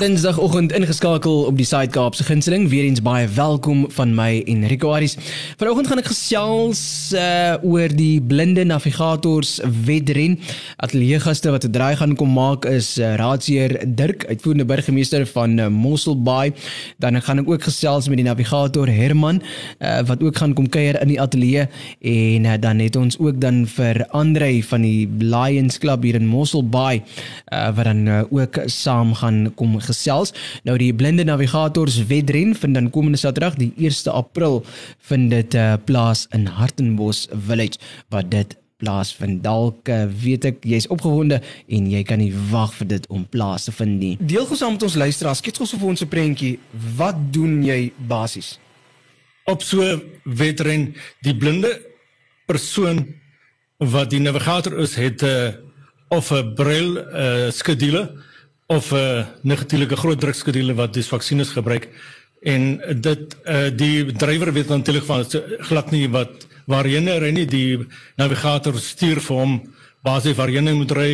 Dinsdagoggend ingeskakel op die Suid-Kaapse gunsteling. Weereens baie welkom van my Enrico Aris. Vanoggend gaan ek gesels uh, oor die blinde navigators wedren. Ateljeegaste wat 'n draai gaan kom maak is uh, Raadsheer Dirk, uitvoerende burgemeester van uh, Mossel Bay. Dan gaan ek ook gesels met die navigator Herman uh, wat ook gaan kom kuier in die ateljee en uh, dan het ons ook dan vir Andre van die Lions Club hier in Mossel Bay uh, wat dan uh, ook saam gaan kom gesels. Nou die blinde navigators wedren vind dan komende Saterdag die 1 April vind dit uh, plaas in Hartenbos Village wat dit plaas vind. Dalk uh, weet ek jy's opgewonde en jy kan nie wag vir dit om plaas te vind nie. Deel gou saam met ons luisteraars, skets gou vir ons 'n prentjie. Wat doen jy basies? Op so wedren die blinde persoon wat die navigator is het 'n uh, eh, of 'n braille uh, skedule of 'n uh, natuurlike groot drukskedule wat dis vaksines gebruik. En dit uh, die drywer weet natuurlik van glad nie wat waarheen hy nie. Die navigator stuur vir hom basies waarheen hy moet ry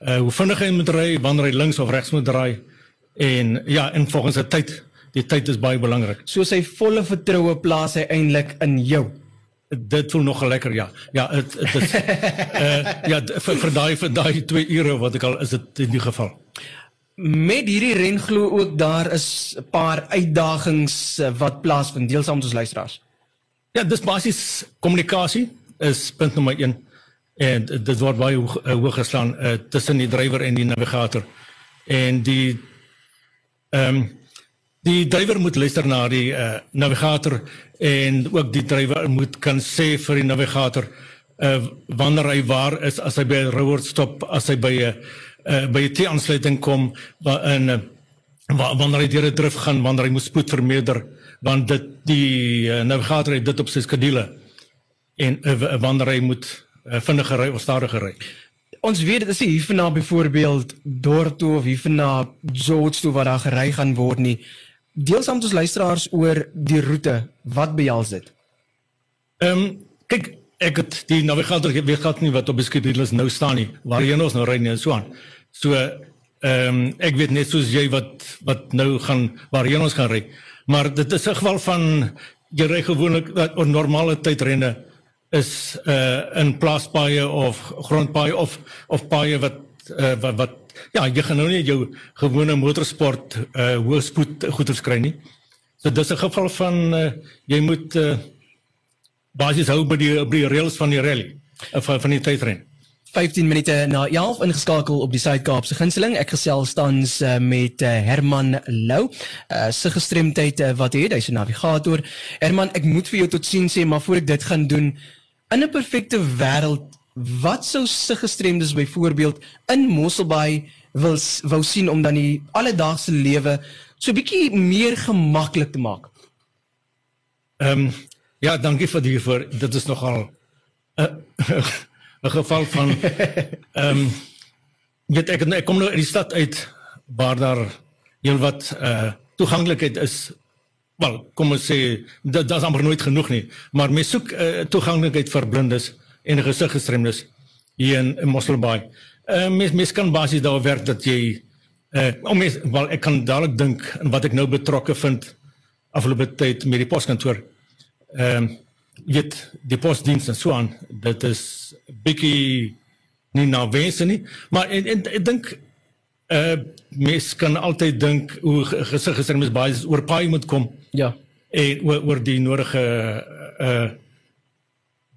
uh, hoe vinnig hy moet ry wanneer hy links of regs moet draai. En ja en volgens die tyd die tyd is baie belangrik so sy volle vertroue plaas hy eintlik in jou. Dit voel nog lekker ja. Ja dit dit uh, ja vir, vir daai vir daai 2 ure wat ek al is dit in die geval Met hierdie ren glo ook daar is 'n paar uitdagings eh, wat plaasvind deel saam met ons luisteraars. Ja, dis basies kommunikasie is punt nommer 1 en dit word baie hoog, uh, hoog geslaan uh, tussen die drywer en die navigator. En die ehm um, die drywer moet luister na die uh, navigator en ook die drywer moet kan sê vir die navigator uh, wanneer hy waar is as hy by 'n road stop, as hy by 'n uh, uh, by 'n T-aansluiting kom waarin uh, wanneer hy deur 'n drif gaan, wanneer hy moet spoed vermeerder, want dit die uh, navigator het dit op sy skedule en uh, wanneer hy moet uh, vinniger ry of stadiger ry. Ons weet dit is nie hierna byvoorbeeld dorp toe of hierna George toe waar daar gery gaan word nie. Deel saam met ons luisteraars oor die roete. Wat behels dit? Ehm um, kyk ek het die navigator weet glad nie wat op die skedule nou staan nie. Waarheen ons nou ry nie en so aan. So ehm um, ek weet net soos jy wat wat nou gaan waarheen ons gaan ry. Maar dit is 'n geval van jy ry gewoonlik dat op normale tydrenne is uh in plaaspaaie of grondpaaie of of paaie wat uh wat, wat ja, jy gaan nou nie jou gewone motorsport uh hoëspoed goeders kry nie. So dis 'n geval van uh jy moet uh basies hou by die by die reëls van die rally van van die tydren. 15 minute na 11 ingeskakel op die Suid-Kaapse gunsteling. Ek gesels tans uh, met uh, Herman Lou. Uh, sy gestremdheid uh, wat hy het, hy's 'n navigator. Herman, ek moet vir jou totsiens sê, maar voor ek dit gaan doen, in 'n perfekte wêreld, wat sou sy gestremdes byvoorbeeld in Mosselbaai wil wou sien om dan die alledaagse lewe so bietjie meer gemaklik te maak? Ehm um, ja, dankie vir die voor. Dit is nogal 'n uh, 'n geval van ehm um, weet ek ek kom nou uit die stad uit waar daar heelwat uh eh, toeganklikheid is. Wel, kom ons sê dit daar's amper nooit genoeg nie, maar mens soek uh, toeganklikheid vir blindes en gesiggestremdes hier in, in Mosselbaai. Ehm uh, mens mens kan basies daar werk dat jy uh om mens wel ek kan dadelik dink in wat ek nou betrokke vind afgelope tyd met die poskantoor. Ehm um, weet die posdiens en so aan dit is bietjie nie na wense nie maar en, en ek dink uh mens kan altyd dink hoe gesig gister mens baie oor paai moet kom. Ja. En oor, oor die nodige uh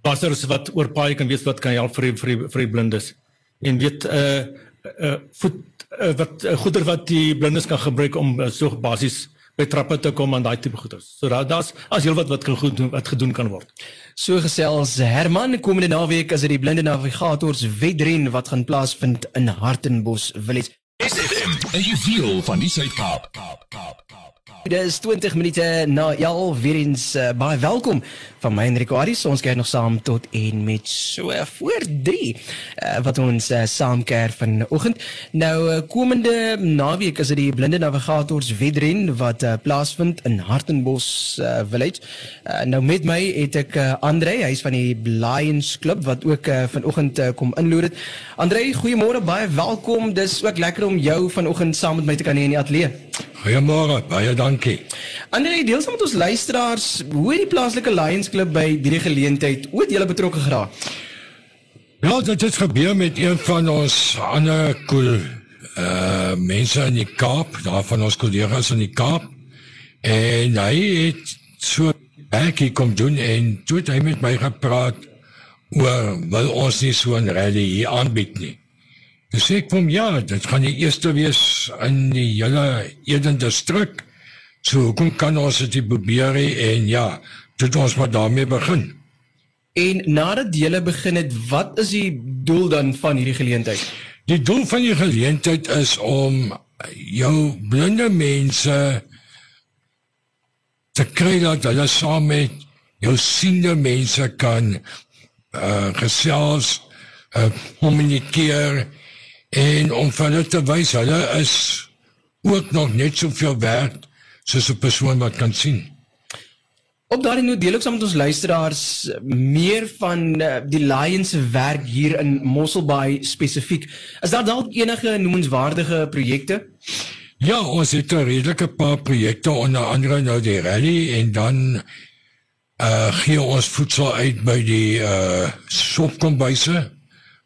basers wat oor paai kan weet wat kan help vir vir vir blindes. En weet uh uh voet uh, wat uh, goeder wat die blindes kan gebruik om uh, so basies by trappe te kom aan daai tipe goeders. So daar daar's as jy wat wat kan goed doen wat gedoen kan word. So gesels Herman komende naweek as dit die blinde navigators wedren wat gaan plaasvind in Hartenbos Village. SFM 'n juweel van die Suid-Kaap. Kaap, Kaap, Kaap. Dit is 20 minute na 11 weer eens uh, baie welkom van my Enrico Aris. Ons kyk nog saam tot en met so voor 3 uh, wat ons uh, saam keer vanoggend. Nou komende naweek is dit die Blinde Navigators wedren wat uh, plaasvind in Hartenbos uh, Village. Uh, nou met my het ek uh, Andre, hy's van die Lions Club wat ook uh, vanoggend uh, kom inloer het. Andre, goeiemôre, baie welkom. Dis ook lekker om jou vanoggend saam met my te kan hê in die ateljee. Goeiemôre, baie dankie. Andre, deel saam met ons luisteraars, hoe het die plaaslike Lions Club by hierdie geleentheid ooit julle betrokke geraak? Ja, dit het gebeur met een van ons ander cool uh mense in die Kaap, daar van ons kollegas in die Kaap. En hy het so baie kom doen en toe het hy met my gepraat oor wil ons nie so 'n rally hier aanbied nie. Dis sê ek hom ja, dit gaan die eerste wees in die hele Eden distrik. So kom kan ons dit probeer en ja, dit ons maar daarmee begin. En nadat julle begin het, wat is die doel dan van hierdie geleentheid? Die doel van die geleentheid is om jou blinde mense te kry dat hulle saam met jou siende mense kan uh gesels, uh kommunikeer en om vir hulle te wys hulle is ook nog net soveel werd soos 'n persoon wat kan sien. Op daardie noot deel ek saam met ons luisteraars meer van uh, die Lions se werk hier in Mosselbaai spesifiek. Is daar dalk enige noemenswaardige projekte? Ja, ons het 'n redelike paar projekte onder andere nou die rally en dan uh gee ons voedsel uit by die uh sopkombuise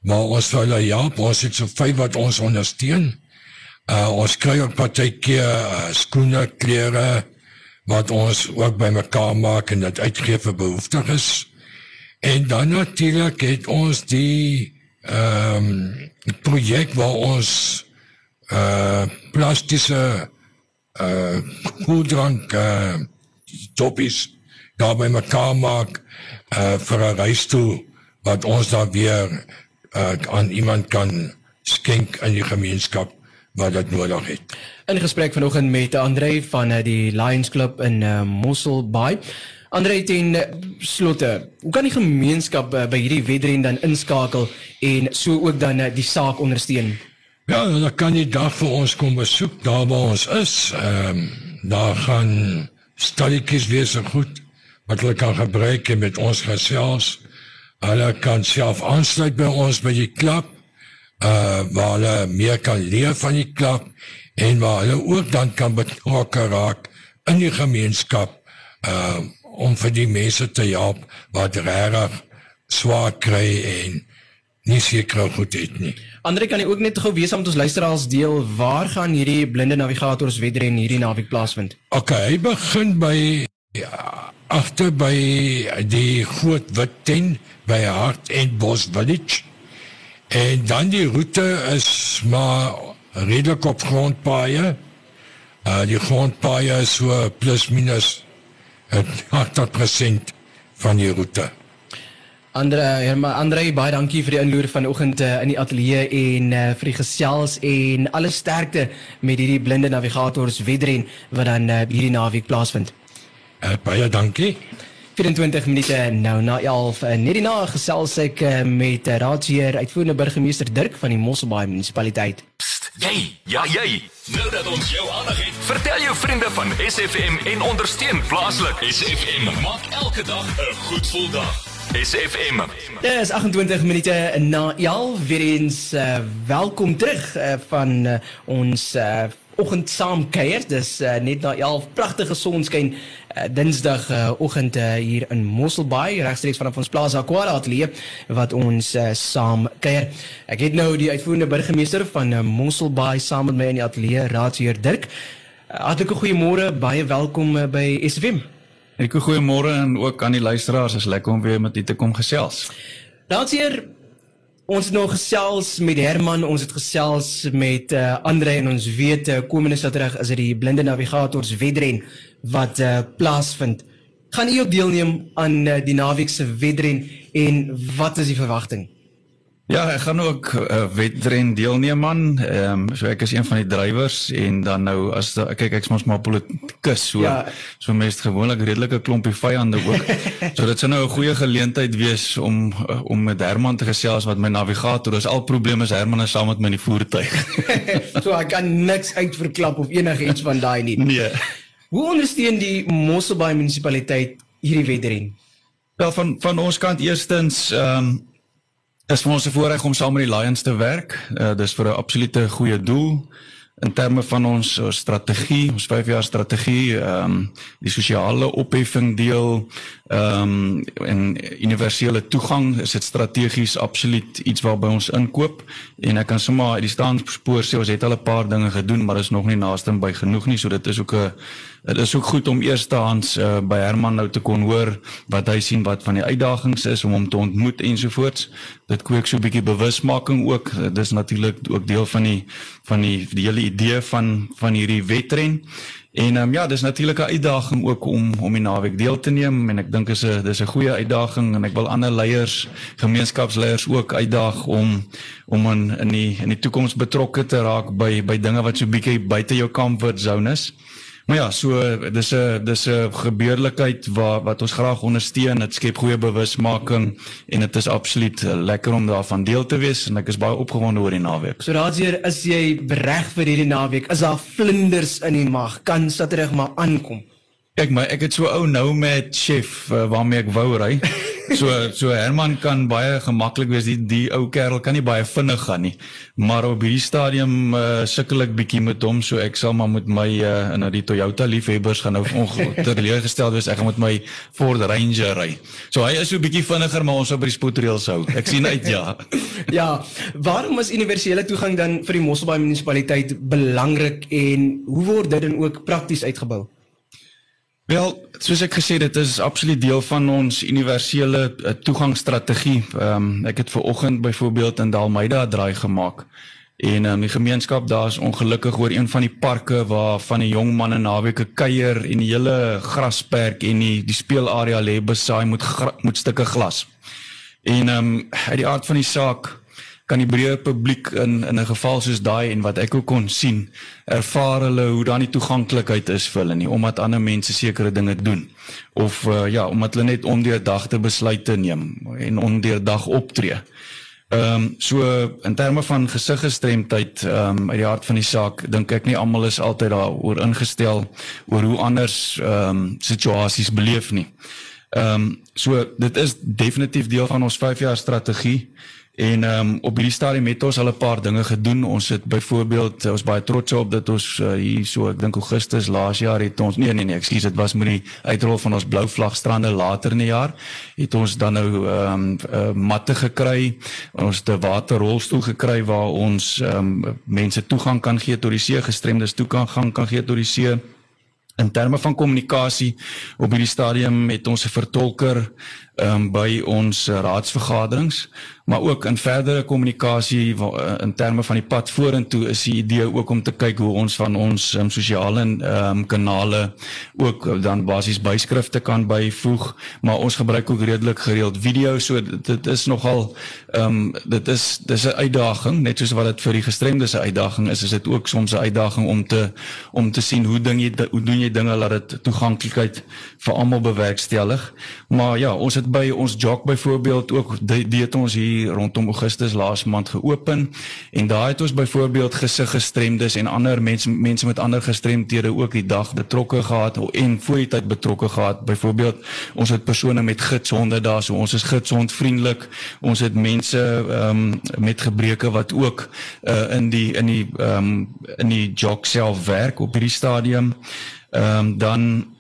maar ons sal hulle help. Ons het so vyf wat ons ondersteun. Uh, ons kry ook partykeer uh, skoene klere wat ons ook bymekaar maak en dit uitgee vir behoeftiges. En dan natuurlik het ons die ehm um, projek waar ons uh plastiese uh koeldrank uh toppies daar bymekaar maak uh vir 'n reis toe wat ons dan weer uh, aan iemand kan skenk in die gemeenskap wat dit nodig het. In gesprek vanoggend met Andre van uh, die Lions Club in uh, Mosselbaai. Andre ten slotte, hoe kan die gemeenskap uh, by hierdie wedren dan inskakel en so ook dan uh, die saak ondersteun? Ja, dan kan jy daar vir ons kom besoek daar waar ons is. Ehm um, daar gaan stalletjies wees en goed wat hulle kan gebruik met ons gesels. Hulle kan self aansluit by ons by die klub. Uh waar hulle meer kan leer van die klub en waar hulle ook dan kan betrokke raak in die gemeenskap uh om vir die mense te help wat regtig swaar kry en nie seker goed het nie. Andre kan jy ook net gou wees om ons luisteraars deel waar gaan hierdie blinde navigators wedren hierdie naweek plaasvind? OK, hy begin by agter by die groot wit tent by Hart en Bos Village. En dan die roete is maar redelik op grondpaaie. Uh die grondpaaie is so plus minus 80% van die roete. Andre, ja, maar Andre, baie dankie vir die inloer vanoggend uh, in die ateljee en uh, vir die gesels en alle sterkte met hierdie blinde navigators wedren wat dan uh, hierdie naweek plaasvind. Uh, baie dankie. 24 minute nou na 11 en net die na gesels ek eh, met eh, raadsheer uitvoerende burgemeester Dirk van die Mosselbaai munisipaliteit. Jy, ja jy. Nou dat ons jou aandag het, vertel jou vriende van SFM en ondersteun plaaslik. SFM maak elke dag 'n goed gevoel dag. SFM. Dit is 28 minute na 11 weer eens uh, welkom terug uh, van uh, ons uh, oggend saam kuier. Dis uh, net na 11 pragtige sonskyn uh, Dinsdag uh, oggend uh, hier in Mosselbaai regstreeks vanaf ons Plaza Aquara ateljee wat ons uh, saam kuier. Ek het nou die uitvoerende burgemeester van uh, Mosselbaai saam met my in die ateljee, Raadsheer Dirk. Uh, Hartlike goeiemôre, baie welkom uh, by SFM. Ek goeiemôre en ook aan die luisteraars. Is lekker om weer met u te kom gesels. Raadsheer Ons het nou gesels met Herman, ons het gesels met uh, Andre en ons weet uh, komende Saterdag is dit die blinde navigators wedren wat uh, plaasvind. Gaan u ook deelneem aan uh, die naweek se wedren en wat is die verwagting? Ja, ek gaan ook 'n uh, wedren deelneem man. Ehm um, so ek is een van die drywers en dan nou as da, kyk ek's mos maar politikus so ja. so mense gewoonlik redelike klompie vyande ook. so dit sou nou 'n goeie geleentheid wees om uh, om met Herman te gesels wat my navigator is. Al probleme is Herman is saam met my in die voertuig. so ek kan niks uitverklap of enigiets van daai nie. Nee. Hoe ondersteun die Mosselbaai munisipaliteit hierdie wedren? Wel van van ons kant eerstens ehm um, is vir ons 'n voorreg om saam met die Lions te werk. Uh, dis vir 'n absolute goeie doel in terme van ons strategie, ons 5 jaar strategie, ehm um, die sosiale opheffing deel, ehm um, en universele toegang. Is dit strategies absoluut iets waarby ons inkoop? En ek kan sommer uit die staanspoor sê ons het al 'n paar dinge gedoen, maar is nog nie naaste by genoeg nie, so dit is ook 'n Dit is ook goed om eerstehands uh, by Herman nou te kon hoor wat hy sien wat van die uitdagings is om hom te ontmoet ensovoorts. Dit kweek so 'n bietjie bewusmaking ook. Dis natuurlik ook deel van die van die die hele idee van van hierdie wedren. En um, ja, dis natuurlik 'n uitdaging ook om om die naweek deel te neem en ek dink is 'n dis 'n goeie uitdaging en ek wil ander leiers, gemeenskapsleiers ook uitdaag om om in in die in die toekoms betrokke te raak by by dinge wat so bietjie buite jou comfort zone is. Maar ja, so dis 'n dis 'n gebeurlikheid waar wat ons graag ondersteun. Dit skep goeie bewusmaking en dit is absoluut lekker om daarvan deel te wees en ek is baie opgewonde oor die naweek. So daardeur is jy reg vir hierdie naweek. Is daar vlinders in die mag? Kan Saterdag maar aankom? Kyk my, ek het so ou nou met chef uh, waarmee ek wou ry. So so Herman kan baie gemaklik wees die die ou kerel kan nie baie vinnig gaan nie. Maar op hierdie stadium uh, sukkel ek bietjie met hom so ek sal maar met my uh, in die Toyota liefhebbers gaan nou ongelukkig wees ek gaan met my Ford Ranger ry. So hy is so bietjie vinniger maar ons op die spoedreëls hou. Ek sien uit ja. ja, waarom is universele toegang dan vir die Mosselbaai munisipaliteit belangrik en hoe word dit dan ook prakties uitgebou? Wel, soos ek gesê dit is absoluut deel van ons universele uh, toegangsstrategie. Ehm um, ek het ver oggend byvoorbeeld in Dalmeida draai gemaak. En um, die gemeenskap daar is ongelukkig oor een van die parke waar van die jong manne naweke kuier en die hele grasperk en die die speelarea lê besaai met met stukke glas. En ehm um, uit die aard van die saak kan die breë publiek in in 'n geval soos daai en wat ek ook kon sien, ervaar hulle hoe dan die toeganklikheid is vir hulle nie omdat ander mense sekere dinge doen of uh, ja, omdat hulle net ondeurdagte besluite neem en ondeurdag optree. Ehm um, so in terme van gesiggestremdheid ehm um, uit die hart van die saak dink ek nie almal is altyd daaroor ingestel oor hoe anders ehm um, situasies beleef nie. Ehm um, so dit is definitief deel van ons 5 jaar strategie En ehm um, op hierdie stadium het ons al 'n paar dinge gedoen. Ons het byvoorbeeld ons baie trots op dat ons uh, hier so ek dink Augustus laas jaar het ons nee nee nee, ekskuus, dit was met die uitrol van ons blou vlag strande later in die jaar. Het ons dan nou ehm um, uh, matte gekry. Ons het 'n waterrolstoel gekry waar ons ehm um, mense toegang kan gee tot die see, gestremdes toegang kan, kan gee tot die see. In terme van kommunikasie op hierdie stadium het ons 'n vertolker um, by ons raadsvergaderings maar ook in verdere kommunikasie eh, in terme van die pad vorentoe is die idee ook om te kyk hoe ons van ons um, sosiale um, kanale ook dan basies byskrifte kan byvoeg maar ons gebruik ook redelik gereeld video so dit, dit is nogal um, dit is dis 'n uitdaging net soos wat dit vir die gestremdes 'n uitdaging is is dit ook soms 'n uitdaging om te om te sien hoe ding jy hoe doen jy dinge dat dit toeganklikheid vir almal bewerkstellig. Maar ja ons by ons jog byvoorbeeld ook dit ons hier rondom Augustus laas maand geopen en daar het ons byvoorbeeld gesig gestremdes en ander mense mense met ander gestremdhede ook die dag betrokke gehad en voor die tyd betrokke gehad. Byvoorbeeld ons het persone met gidshonde daar, so ons is gidshondvriendelik. Ons het mense ehm um, met gebreke wat ook uh, in die in die ehm um, in die jog self werk op hierdie stadium. Ehm um, dan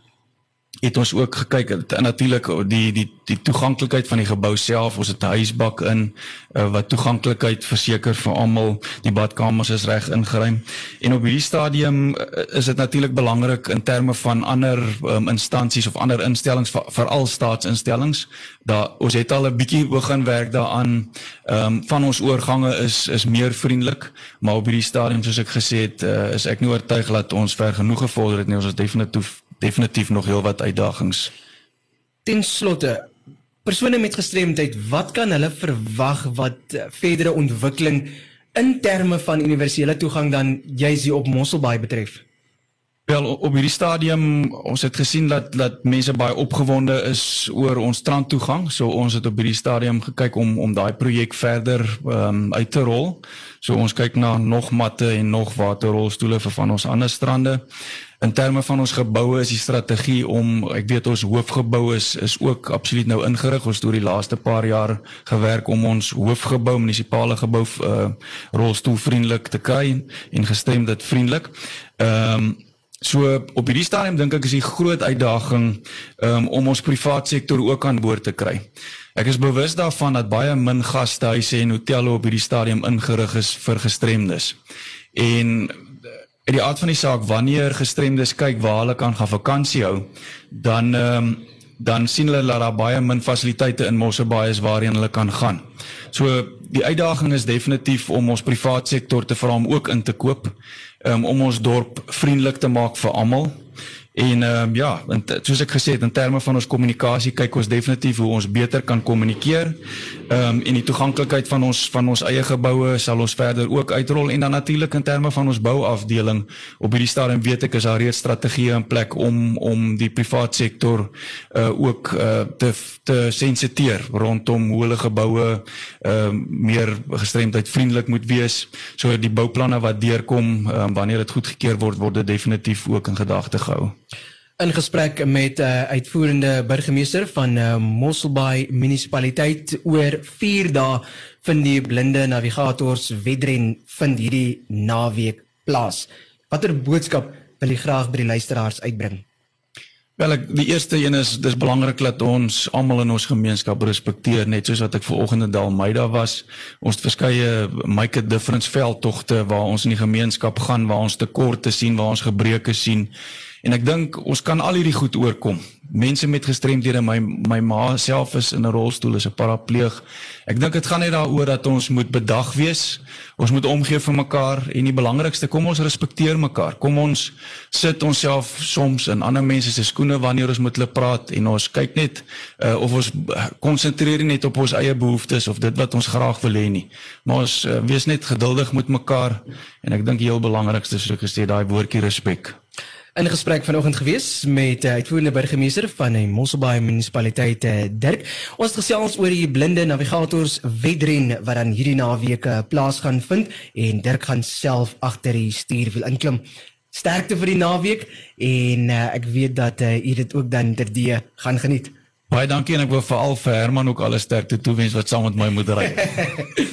het ons ook gekyk natuurlik die die die toeganklikheid van die gebou self. Ons het 'n huisbak in uh, wat toeganklikheid verseker vir almal. Die badkamers is reg ingeruim. En op hierdie stadium is dit natuurlik belangrik in terme van ander um, instansies of ander instellings veral staatsinstellings daar ons het al 'n bietjie begin werk daaraan. Um, van ons oorgange is is meer vriendelik maar op hierdie stadium soos ek gesê het uh, is ek nie oortuig dat ons ver genoeg gevorder het nie. Ons is definitief definitief nog heel wat uitdagings. Ten slotte, persone met gestremdheid, wat kan hulle verwag wat uh, verdere ontwikkeling in terme van universele toegang dan juis hier op Mosselbaai betref? Wel op hierdie stadium ons het gesien dat dat mense baie opgewonde is oor ons strandtoegang. So ons het op hierdie stadium gekyk om om daai projek verder ehm um, uit te rol. So ons kyk na nog matte en nog waterrolstoele vir van ons ander strande. In terme van ons geboue is die strategie om ek weet ons hoofgebou is is ook absoluut nou ingerig. Ons het oor die laaste paar jaar gewerk om ons hoofgebou, munisipale gebou uh rolstoelvriendelik te kry en gestrem dit vriendelik. Ehm um, So op hierdie stadium dink ek is die groot uitdaging um, om ons privaat sektor ook aan boord te kry. Ek is bewus daarvan dat baie min gastehuise en hotelle op hierdie stadium ingerig is vir gestremdes. En uit die aard van die saak wanneer gestremdes kyk waar hulle kan gaan vakansie hou, dan um, dan sien hulle dat daar baie min fasiliteite in Mosselbaai is waarheen hulle kan gaan. So die uitdaging is definitief om ons privaat sektor te vra om ook in te koop um, om ons dorp vriendelik te maak vir almal. En ehm um, ja, en soos ek gesê het in terme van ons kommunikasie kyk ons definitief hoe ons beter kan kommunikeer. Ehm um, en die toeganklikheid van ons van ons eie geboue sal ons verder ook uitrol. En dan natuurlik in terme van ons bouafdeling op hierdie stadium weet ek is daar reeds strategieë in plek om om die privaat sektor uh ook uh te te sensiteer rondom hoe hulle geboue ehm uh, meer gestremdheid vriendelik moet wees. So die bouplanne wat deurkom uh, wanneer dit goedgekeur word word dit definitief ook in gedagte gehou in gesprek met 'n uh, eh, uitvoerende burgemeester van uh, Mosselbaai munisipaliteit oor 4 dae van die blinde navigators wedren vind hierdie naweek plaas. Watter boodskap wil jy graag by die luisteraars uitbring? Wel ek die eerste een is dis belangrik dat ons almal in ons gemeenskap respekteer net soos wat ek ver oggend in Dalmeida was. Ons het verskeie make a difference veldtogte waar ons in die gemeenskap gaan waar ons tekorte sien, waar ons gebreke sien En ek dink ons kan al hierdie goed oorkom. Mense met gestremdhede, my my ma self is in 'n rolstoel, is 'n parapleeg. Ek dink dit gaan net daaroor dat ons moet bedag wees. Ons moet omgee vir mekaar en die belangrikste, kom ons respekteer mekaar. Kom ons sit onsself soms in ander mense se skoene wanneer ons met hulle praat en ons kyk net uh, of ons konsentreer net op ons eie behoeftes of dit wat ons graag wil hê nie. Maar ons uh, wees net geduldig met mekaar en ek dink die heel belangrikste is so gesê daai woordjie respek in gesprek vanoggend gewees met uh, uitvoerende burgemeester van die Mosselbaai munisipaliteit uh, Dirk. Ons gesels oor die blinde navigators wedren wat dan hierdie naweek uh, plaas gaan vind en Dirk gaan self agter die stuurwiel inklim. Sterkte vir die naweek en uh, ek weet dat uh, u dit ook dan terdee gaan geniet. Baie dankie en ek wil veral vir Herman ook alles sterkte toewens wat saam met my moet ry.